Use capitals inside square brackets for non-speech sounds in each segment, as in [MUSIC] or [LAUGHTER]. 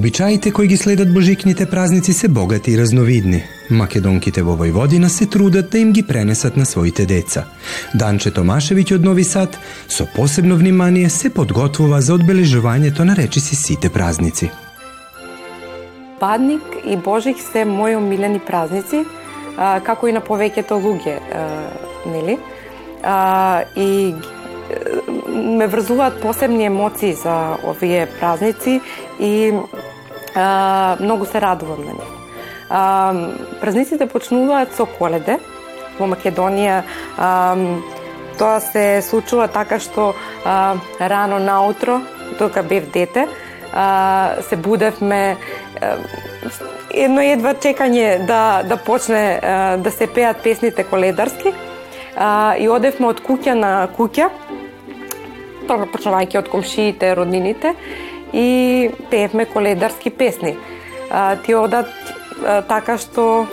Обичаите кои ги следат божикните празници се богати и разновидни. Македонките во Војводина се трудат да им ги пренесат на своите деца. Данче Томашевиќ од Нови Сад со посебно внимание се подготвува за одбележувањето на речиси сите празници. Падник и Божик се мои омилени празници, како и на повеќето луѓе, нели? И ме врзуваат посебни емоции за овие празници и а, многу се радувам на нив. А, празниците почнуваат со Коледе. Во Македонија а, тоа се случува така што а, рано наутро, тока бев дете, а, се будевме а, едно едва чекање да да почне а, да се пеат песните коледарски а, и одевме од куќа на куќа почнувајќи од комшиите, роднините и пеевме коледарски песни. А, ти одат а, така што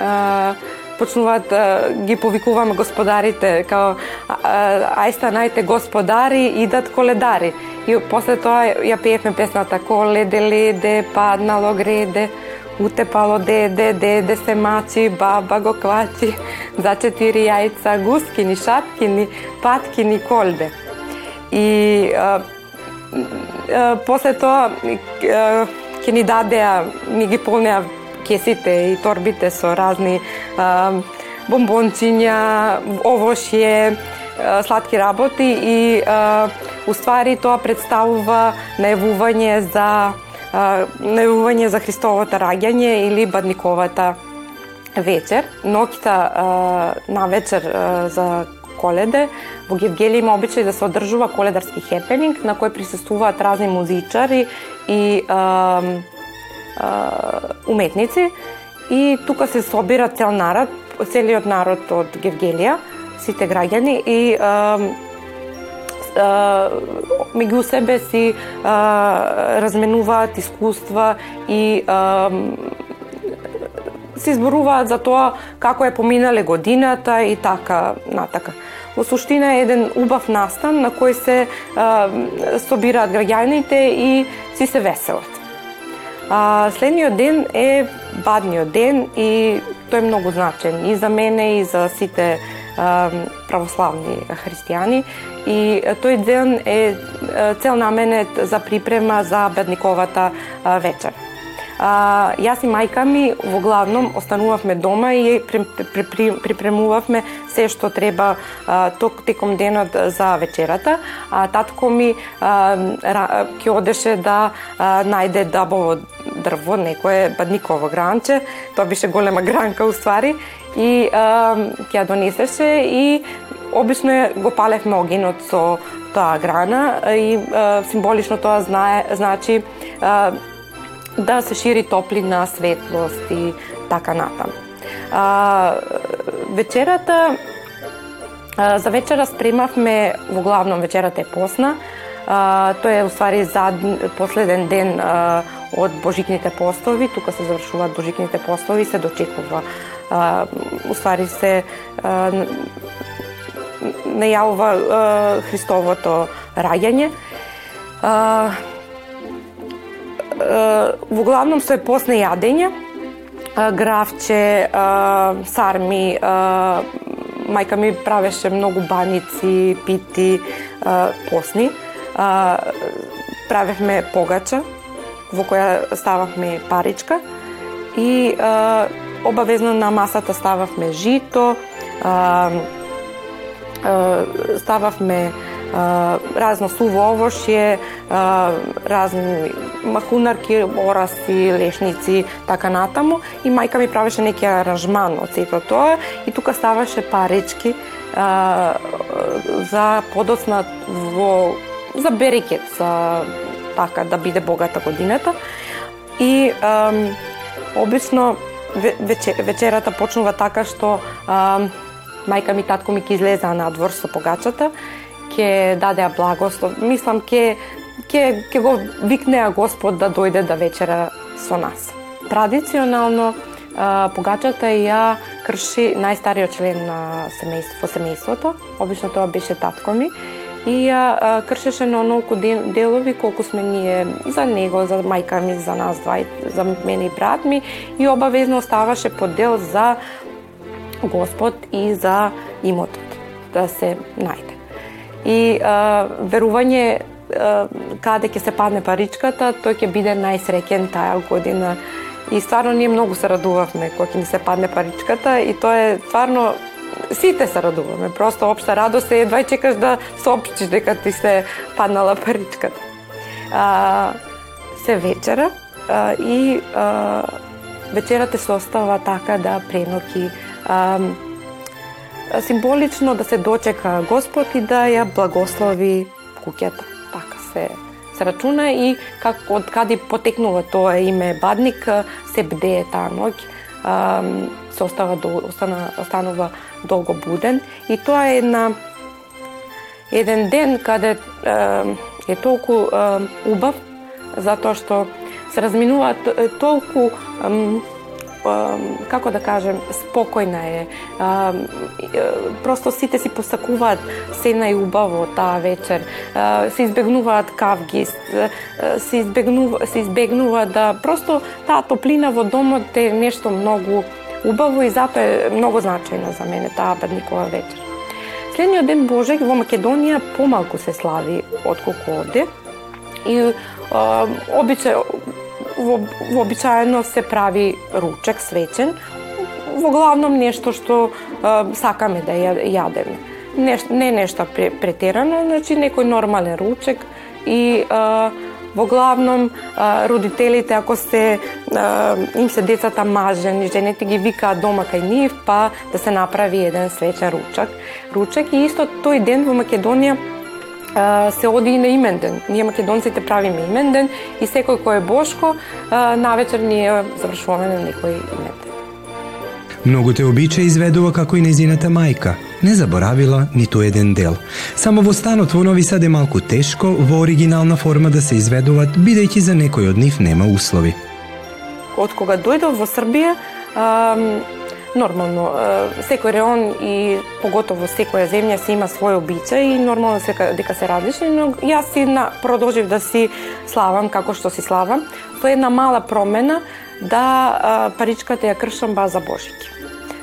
а, почнуваат а, ги повикуваме господарите као ај станајте господари идат коледари. И после тоа ја пеевме песната Коледе леде паднало греде утепало деде, деде се мачи, баба го квачи, за четири јајца, гускини, шапкини, паткини, колде. И а, а, после тоа ќе ни дадеа, ни ги полнеа кесите и торбите со разни а, бомбончиња, овошје, сладки работи и а, уствари тоа представува најавување за најавување за Христовото раѓање или Бадниковата вечер. Ноќта на вечер за Коледе, во Гевгели има обичај да се одржува коледарски хепенинг на кој присуствуваат разни музичари и а, а, уметници. И тука се собира цел народ, целиот народ од Гевгелија, сите граѓани и а, меѓу себе си а, разменуваат искуства и а, се изборуваат за тоа како е поминале годината и така натака. Во суштина е еден убав настан на кој се а, собираат граѓаните и си се веселат. А, следниот ден е бадниот ден и тој е многу значен и за мене и за сите а, православни христијани и тој ден е цел наменет за припрема за бедниковата вечер. А, јас и мајка ми во главном останувавме дома и припремувавме се што треба а, ток теком денот за вечерата, а татко ми ќе одеше да а, најде дабово дрво, некое бадниково гранче, тоа беше голема гранка уствари, и а, ќе ја донесеше и обично го палевме огинот со таа грана и а, символично тоа знае, значи а, да се шири топлина, светлост и така натаму. А, вечерата а, за вечера спремавме во главном вечерата е посна. А, тоа е уствари зад последен ден а, од божикните постови, тука се завршуваат божикните постови, се дочекува а, уствари се а, најавува а, Христовото раѓање. А, во главном се после јадење, гравче, сарми, мајка ми правеше многу баници, пити, посни. Правевме погача, во која стававме паричка и обавезно на масата стававме жито, стававме разно суво овошје, разни махунарки, ораси, лешници, така натаму. И мајка ми правеше неки аранжман од сето тоа и тука ставаше паречки за подоцна во за берекет, за така да биде богата годината. И обично вечерата почнува така што мајка ми татко ми ќе излезаа надвор со погачата, ќе дадеа благослов. Мислам ќе ќе ќе го викнеа Господ да дојде да вечера со нас. Традиционално погачата ја крши најстариот член на семејство, семејството. Обично тоа беше татко ми и ја кршеше на онолку делови колку сме ние за него, за мајка ми, за нас два, за мене и брат ми и обавезно оставаше по дел за Господ и за имотот да се најде. И а, верување каде ќе се падне паричката, тој ќе биде најсреќен таа година. И стварно ние многу се радувавме кога ќе ни се падне паричката и тоа е стварно сите се радуваме. Просто општа радост е едва чекаш да соопштиш дека ти се паднала паричката. А, се вечера а, и а, вечерата се остава така да преноки а, символично да се дочека Господ и да ја благослови куќата. Се се рачуна и како од каде потекнува тоа име Бадник се бдее таа ноќ се остава остана, останува долго буден. И тоа е една еден ден каде е толку убав затоа што се разминуваат толку Па, како да кажем, спокојна е. Просто сите си посакуваат се најубаво таа вечер. Се избегнуваат кавги, се избегнува, се избегнува да просто таа топлина во домот е нешто многу убаво и затоа е многу значајна за мене таа Бадникова вечер. Следниот ден Божек во Македонија помалку се слави отколку овде. И обичај вообичаено се прави ручек свечен, во главном нешто што е, сакаме да ја, јадеме. Не, не нешто претерано, значи некој нормален ручек и е, во главном родителите ако се им се децата мажени, жените ги викаат дома кај нив, па да се направи еден свечен ручак. Ручек и исто тој ден во Македонија се оди и на имен ден. Ние македонците правиме имен ден и секој кој е Бошко, навечер ние завршуваме на некој имен ден. Многу те обича изведува како и незината мајка. Не заборавила ниту еден дел. Само во станот во Нови Сад е малку тешко во оригинална форма да се изведуваат, бидејќи за некој од нив нема услови. Од кога дојдов во Србија, нормално секој реон и поготово секоја земја си има свој обичај и нормално сека дека се различни, но јас си на, продолжив да си славам како што си славам. Тоа е една мала промена да паричката ја кршам база Божики.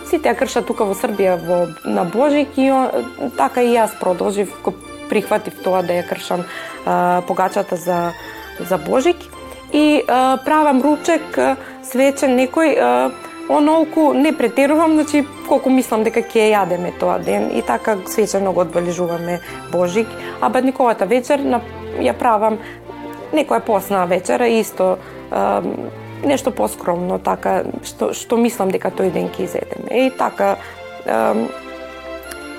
Сите ја кршат тука во Србија во на Божик и он, така и јас продолжив го прихватив тоа да ја кршам а, погачата за за Божик и а, правам ручек свечен некој а, онолку не претерувам, значи колку мислам дека ќе јадеме тоа ден и така свечено го одбележуваме Божик, а бадниковата вечер на, ја правам некоја посна вечера исто е, нешто поскромно така што што мислам дека тој ден ќе изедеме. И така е,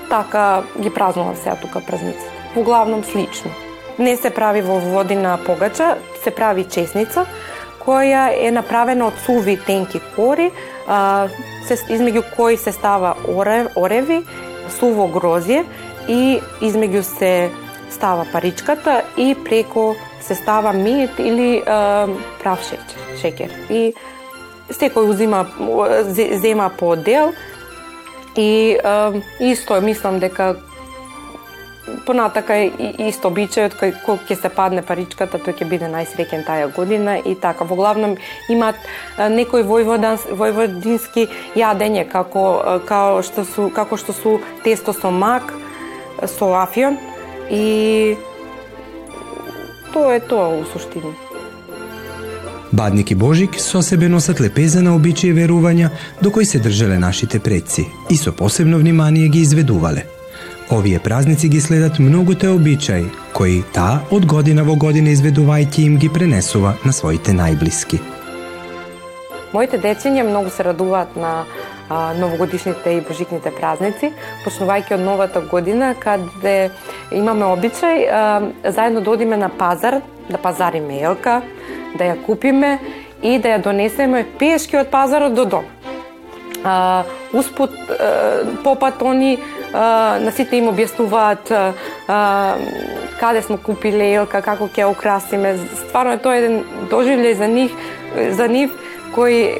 така ги празнувам сега тука празниците. Во главном слично. Не се прави во водина погача, се прави чесница, која е направена од суви тенки кори, а, се, измеѓу кои се става орев, ореви, суво грозје и измеѓу се става паричката и преко се става мед или а, прав шеќер, шеќер. И секој узима зема по дел и а, исто мислам дека понатака исто обичајот кој кога ќе се падне паричката, тој ќе биде најсреќен таа година и така. Во главном имаат некои војводан, војводински јадење како како што су како што су тесто со мак, со афион и тоа е тоа у суштини. Бадник и Божик со себе носат лепеза на обичаи верувања до кои се држале нашите предци и со посебно внимание ги изведувале – Овие празници ги следат многуте обичаи, кои таа од година во година изведувајќи им ги пренесува на своите најблиски. Моите дечиња многу се радуваат на а, новогодишните и божикните празници, почнувајќи од новата година, каде имаме обичај а, заедно да одиме на пазар, да пазариме елка, да ја купиме и да ја донесеме пешки од пазарот до дом. А, успут, а, попат они на сите им објаснуваат каде сме купиле елка, како ќе украсиме. Стварно е тоа еден доживљај за нив, за нив кој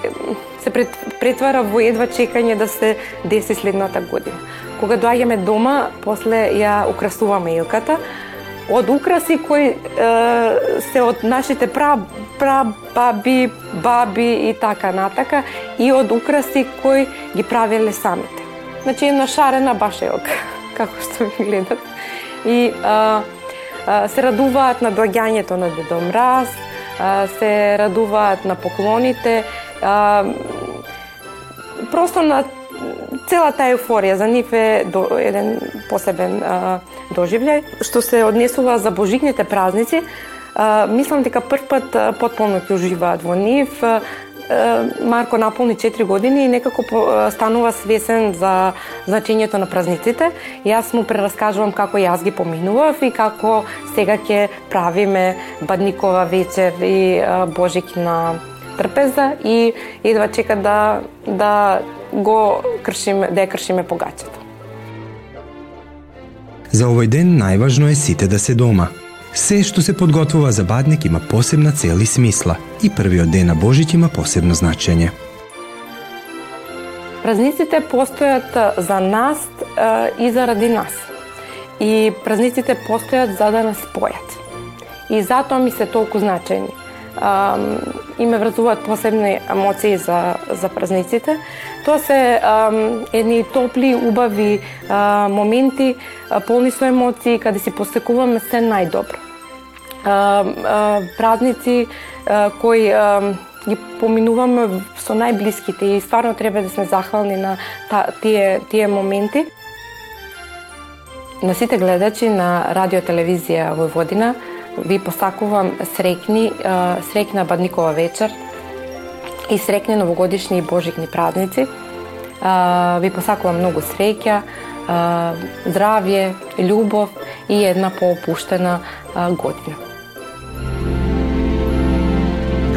се претвара во едва чекање да се деси следната година. кога доаѓаме дома, после ја украсуваме елката, од украси кои е, се од нашите пра, пра баби, баби и така натака, и од украси кои ги правеле самите. Значи една шарена баш [LAUGHS] како што ми гледат. И а, а, се радуваат на доаѓањето на Дедо Мраз, а, се радуваат на поклоните, а, просто на целата еуфорија за нив е до, еден посебен а, доживлјај. Што се однесува за божикните празници, а, мислам дека прв пат потполно ќе уживаат во нив. А, Марко наполни 4 години и некако станува свесен за значењето на празниците. Јас му прераскажувам како јас ги поминував и како сега ќе правиме Бадникова вечер и Божик на трпеза и едва чека да да го кршиме, да ја кршиме погачето. За овој ден најважно е сите да се дома. Се што се подготвува за бадник има посебна цел и смисла и првиот ден на Божиќ има посебно значење. Празниците постојат за нас и заради нас. И празниците постојат за да нас спојат. И затоа ми се толку значени и ме врзуваат посебни емоции за, за празниците. Тоа се едни топли, убави моменти, полни со емоции, каде си посекуваме се најдобро. А, а, празници а, кои а, ги поминуваме со најблиските и стварно треба да сме захвални на та, тие, тие моменти. На сите гледачи на радио телевизија Војводина, ви посакувам срекни, срекна Бадникова вечер и срекни новогодишни и божикни празници. Ви посакувам многу среќа, здравје, љубов и една поопуштена година.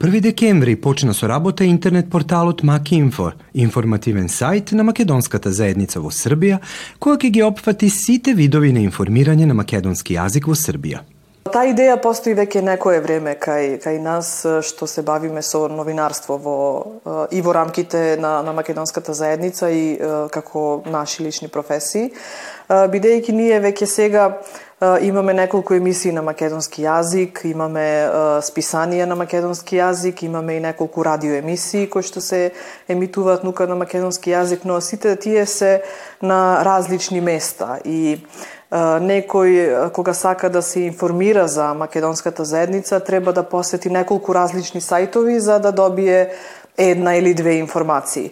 1 декември почна со работа интернет порталот Макинфо, информативен сајт на македонската заедница во Србија, која ќе ги опфати сите видови на информирање на македонски јазик во Србија. Таа идеја постои веќе некое време кај кај нас што се бавиме со новинарство во и во рамките на на македонската заедница и како наши лични професии, бидејќи ние веќе сега Имаме неколку емисии на македонски јазик, имаме списанија на македонски јазик, имаме и неколку радио емисии кои што се емитуваат нука на македонски јазик, но сите тие се на различни места и некој кога сака да се информира за македонската заедница треба да посети неколку различни сајтови за да добие една или две информации.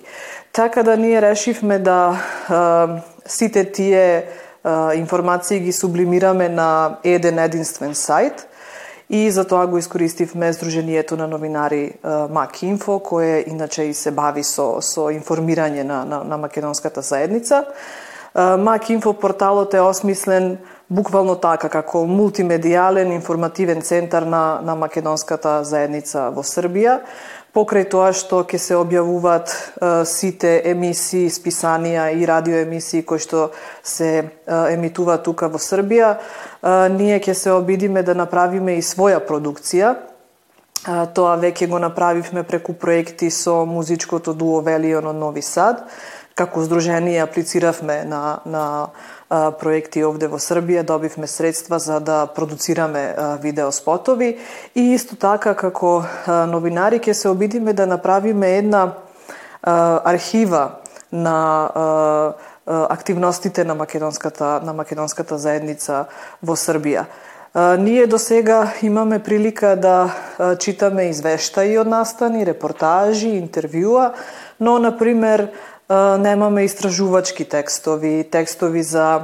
Така да ние решивме да сите тие информации ги сублимираме на еден единствен сајт и за тоа го искористивме Сдруженијето на новинари МакИнфо, кое иначе и се бави со, со информирање на, на, на македонската заедница. МакИнфо порталот е осмислен буквално така, како мултимедијален информативен центар на, на македонската заедница во Србија, покрај тоа што ќе се објавуваат сите емисии, списанија и радиоемисии кои што се емитуваат тука во Србија, ние ќе се обидиме да направиме и своја продукција. Тоа веќе го направивме преку проекти со музичкото дуо Велион од Нови Сад. Како здружение аплициравме на, на проекти овде во Србија, добивме средства за да продуцираме видеоспотови и исто така како новинари ќе се обидиме да направиме една архива на активностите на македонската на македонската заедница во Србија. Ние до сега имаме прилика да читаме извештаи од настани, репортажи, интервјуа, но, на пример, немаме истражувачки текстови, текстови за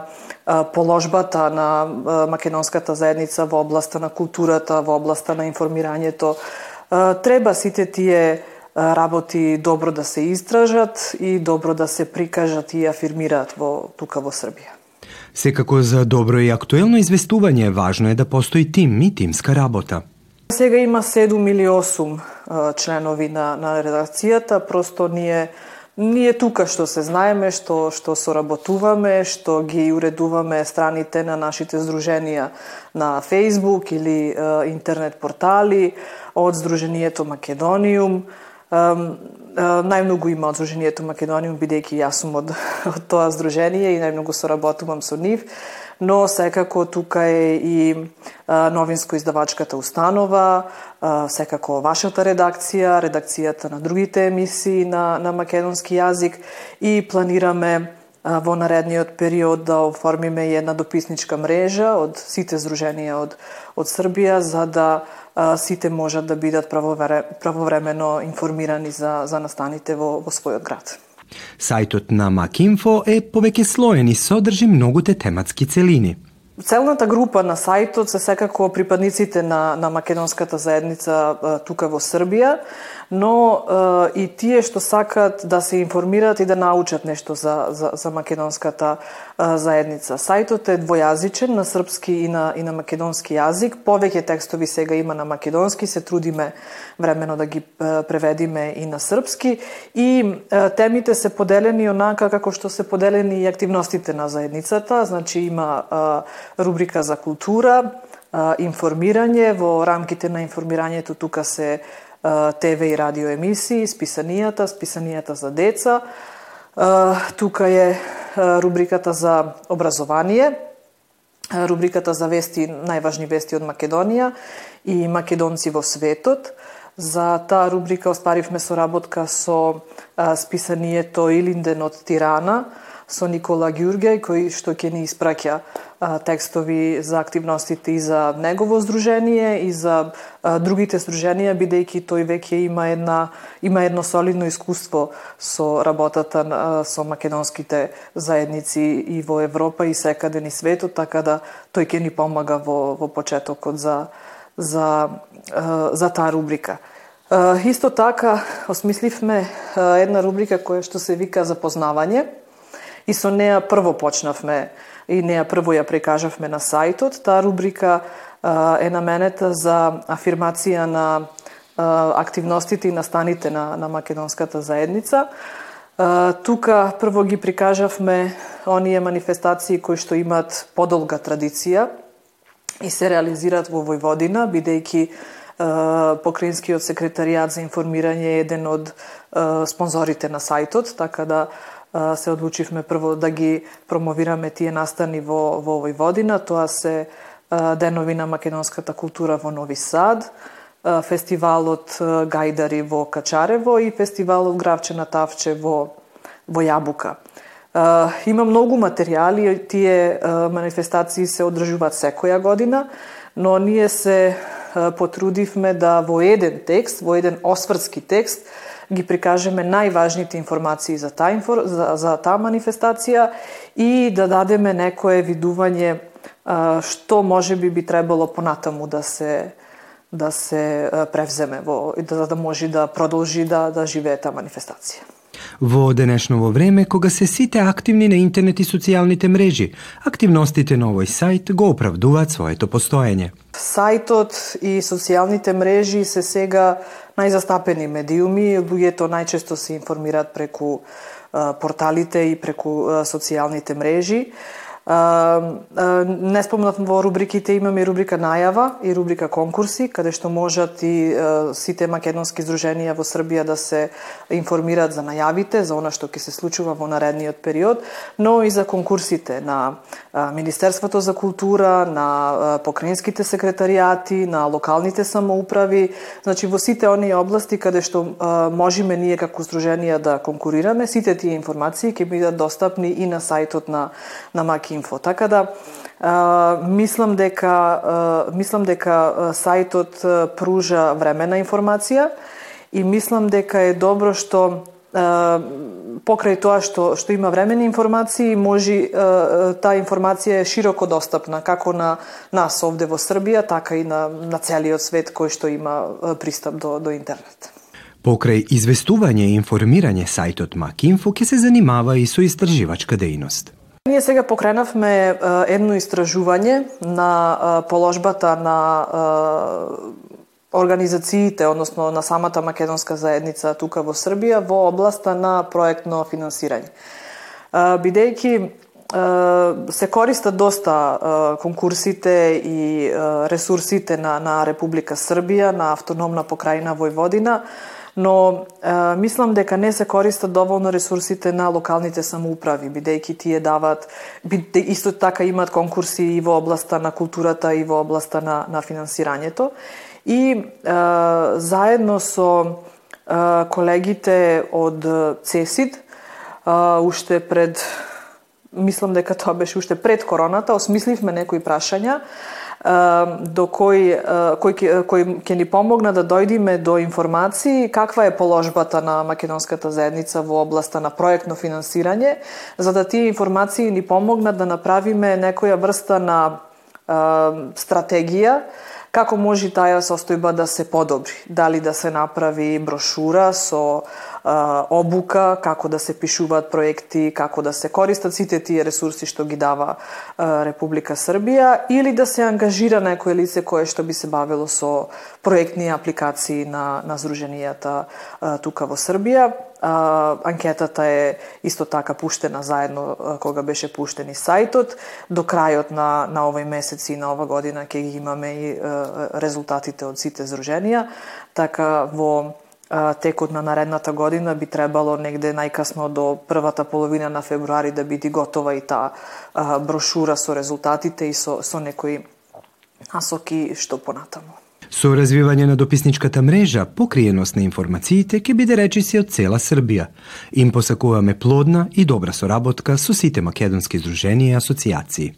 положбата на македонската заедница во областа на културата, во областа на информирањето. Треба сите тие работи добро да се истражат и добро да се прикажат и афирмираат во тука во Србија. Секако за добро и актуелно известување важно е да постои тим и тимска работа. Сега има 7 или 8 членови на, на редакцијата, просто ние Ние тука што се знаеме, што, што соработуваме, што ги уредуваме страните на нашите здруженија на Facebook или е, интернет портали, од Здруженијето Македониум. Најмногу има од Здруженијето Македониум, бидејќи јас сум од, [LAUGHS] од тоа здружение и најмногу соработувам со нив но секако тука е и новинско-издавачката установа, секако вашата редакција, редакцијата на другите емисии на, на македонски јазик и планираме во наредниот период да оформиме една дописничка мрежа од сите здруженија од, од Србија за да а, сите можат да бидат правовремено информирани за, за настаните во, во својот град. Сајтот на Макинфо е повеќе слоен и содржи многуте тематски целини. Целната група на сајтот се секако припадниците на, на македонската заедница тука во Србија, но е, и тие што сакат да се информираат и да научат нешто за, за, за македонската е, заедница. Сајтот е двојазичен на српски и на, и на македонски јазик. Повеќе текстови сега има на македонски, се трудиме времено да ги е, преведиме и на српски. И е, темите се поделени онака како што се поделени и активностите на заедницата. Значи има е, рубрика за култура, информирање, во рамките на информирањето тука се ТВ и радио емисии, списанијата, списанијата за деца. Тука е рубриката за образование, рубриката за вести, најважни вести од Македонија и македонци во светот. За таа рубрика остваривме соработка со списанието Илинден од Тирана, со Никола Ѓургеј, кој што ќе ни испраќа текстови за активностите и за негово здружение и за другите здруженија, бидејќи тој веќе има една има едно солидно искуство со работата со македонските заедници и во Европа и секаде ни светот, така да тој ќе ни помага во во почетокот за за за таа рубрика. Исто така, осмисливме една рубрика која што се вика запознавање и со неа прво почнавме и неа прво ја прекажавме на сајтот. Таа рубрика е наменета за афирмација на активностите и настаните на, на македонската заедница. Тука прво ги прикажавме оние манифестации кои што имат подолга традиција и се реализираат во Војводина, бидејќи Покраинскиот секретаријат за информирање е еден од спонзорите на сајтот, така да се одлучивме прво да ги промовираме тие настани во, во овој водина. Тоа се денови на македонската култура во Нови Сад, фестивалот Гајдари во Качарево и фестивалот Гравче на Тавче во, во Јабука. Има многу материјали, тие манифестации се одржуваат секоја година, но ние се потрудивме да во еден текст, во еден освртски текст, ги прикажеме најважните информации за таа, инфор... за, за таа манифестација и да дадеме некое видување што може би би требало понатаму да се да се превземе во да, да може да продолжи да да живее таа манифестација. Во денешново време, кога се сите активни на интернет и социјалните мрежи, активностите на овој сајт го оправдуваат своето постоење. Сајтот и социјалните мрежи се сега најзастапени медиуми, луѓето најчесто се информираат преку порталите и преку социјалните мрежи. Не спомнав во рубриките имаме и рубрика најава и рубрика конкурси, каде што можат и сите македонски здруженија во Србија да се информираат за најавите, за она што ќе се случува во наредниот период, но и за конкурсите на Министерството за култура, на покраинските секретаријати, на локалните самоуправи, значи во сите оние области каде што можеме ние како здруженија да конкурираме, сите тие информации ќе бидат достапни и на сајтот на на Маки Инфо. Така да а, мислам дека а, мислам дека сајтот пружа времена информација и мислам дека е добро што а, покрај тоа што што има времени информации, може таа информација е широко достапна како на нас овде во Србија, така и на на целиот свет кој што има пристап до до интернет. Покрај известување и информирање сајтот Макинфо ќе се занимава и со истраживачка дејност. Ние сега покренавме едно истражување на положбата на организациите, односно на самата македонска заедница тука во Србија во областа на проектно финансирање. Бидејќи се користат доста конкурсите и ресурсите на, на Република Србија, на автономна покрајна Војводина, но е, мислам дека не се користат доволно ресурсите на локалните самоуправи, бидејќи тие дават, биде, исто така имат конкурси и во областа на културата и во областа на, на финансирањето. И е, заедно со е, колегите од ЦЕСИД, уште пред мислам дека тоа беше уште пред короната, осмисливме некои прашања до кој кој кој ќе ни помогна да дојдиме до информации каква е положбата на македонската заедница во областа на проектно финансирање, за да тие информации ни помогнат да направиме некоја врста на стратегија како може таа состојба да се подобри. Дали да се направи брошура со обука, како да се пишуваат проекти, како да се користат сите тие ресурси што ги дава Република Србија или да се ангажира некој лице кое што би се бавило со проектни апликации на на здруженијата тука во Србија. анкетата е исто така пуштена заедно кога беше пуштен и сајтот. До крајот на, на овој месец и на ова година ќе ги имаме и резултатите од сите здруженија. Така во текот на наредната година би требало негде најкасно до првата половина на февруари да биде готова и таа брошура со резултатите и со, со некои насоки што понатаму. Со развивање на дописничката мрежа, покриеност на информациите ќе биде речиси од цела Србија. Им посакуваме плодна и добра соработка со сите македонски здруженија и асоциации.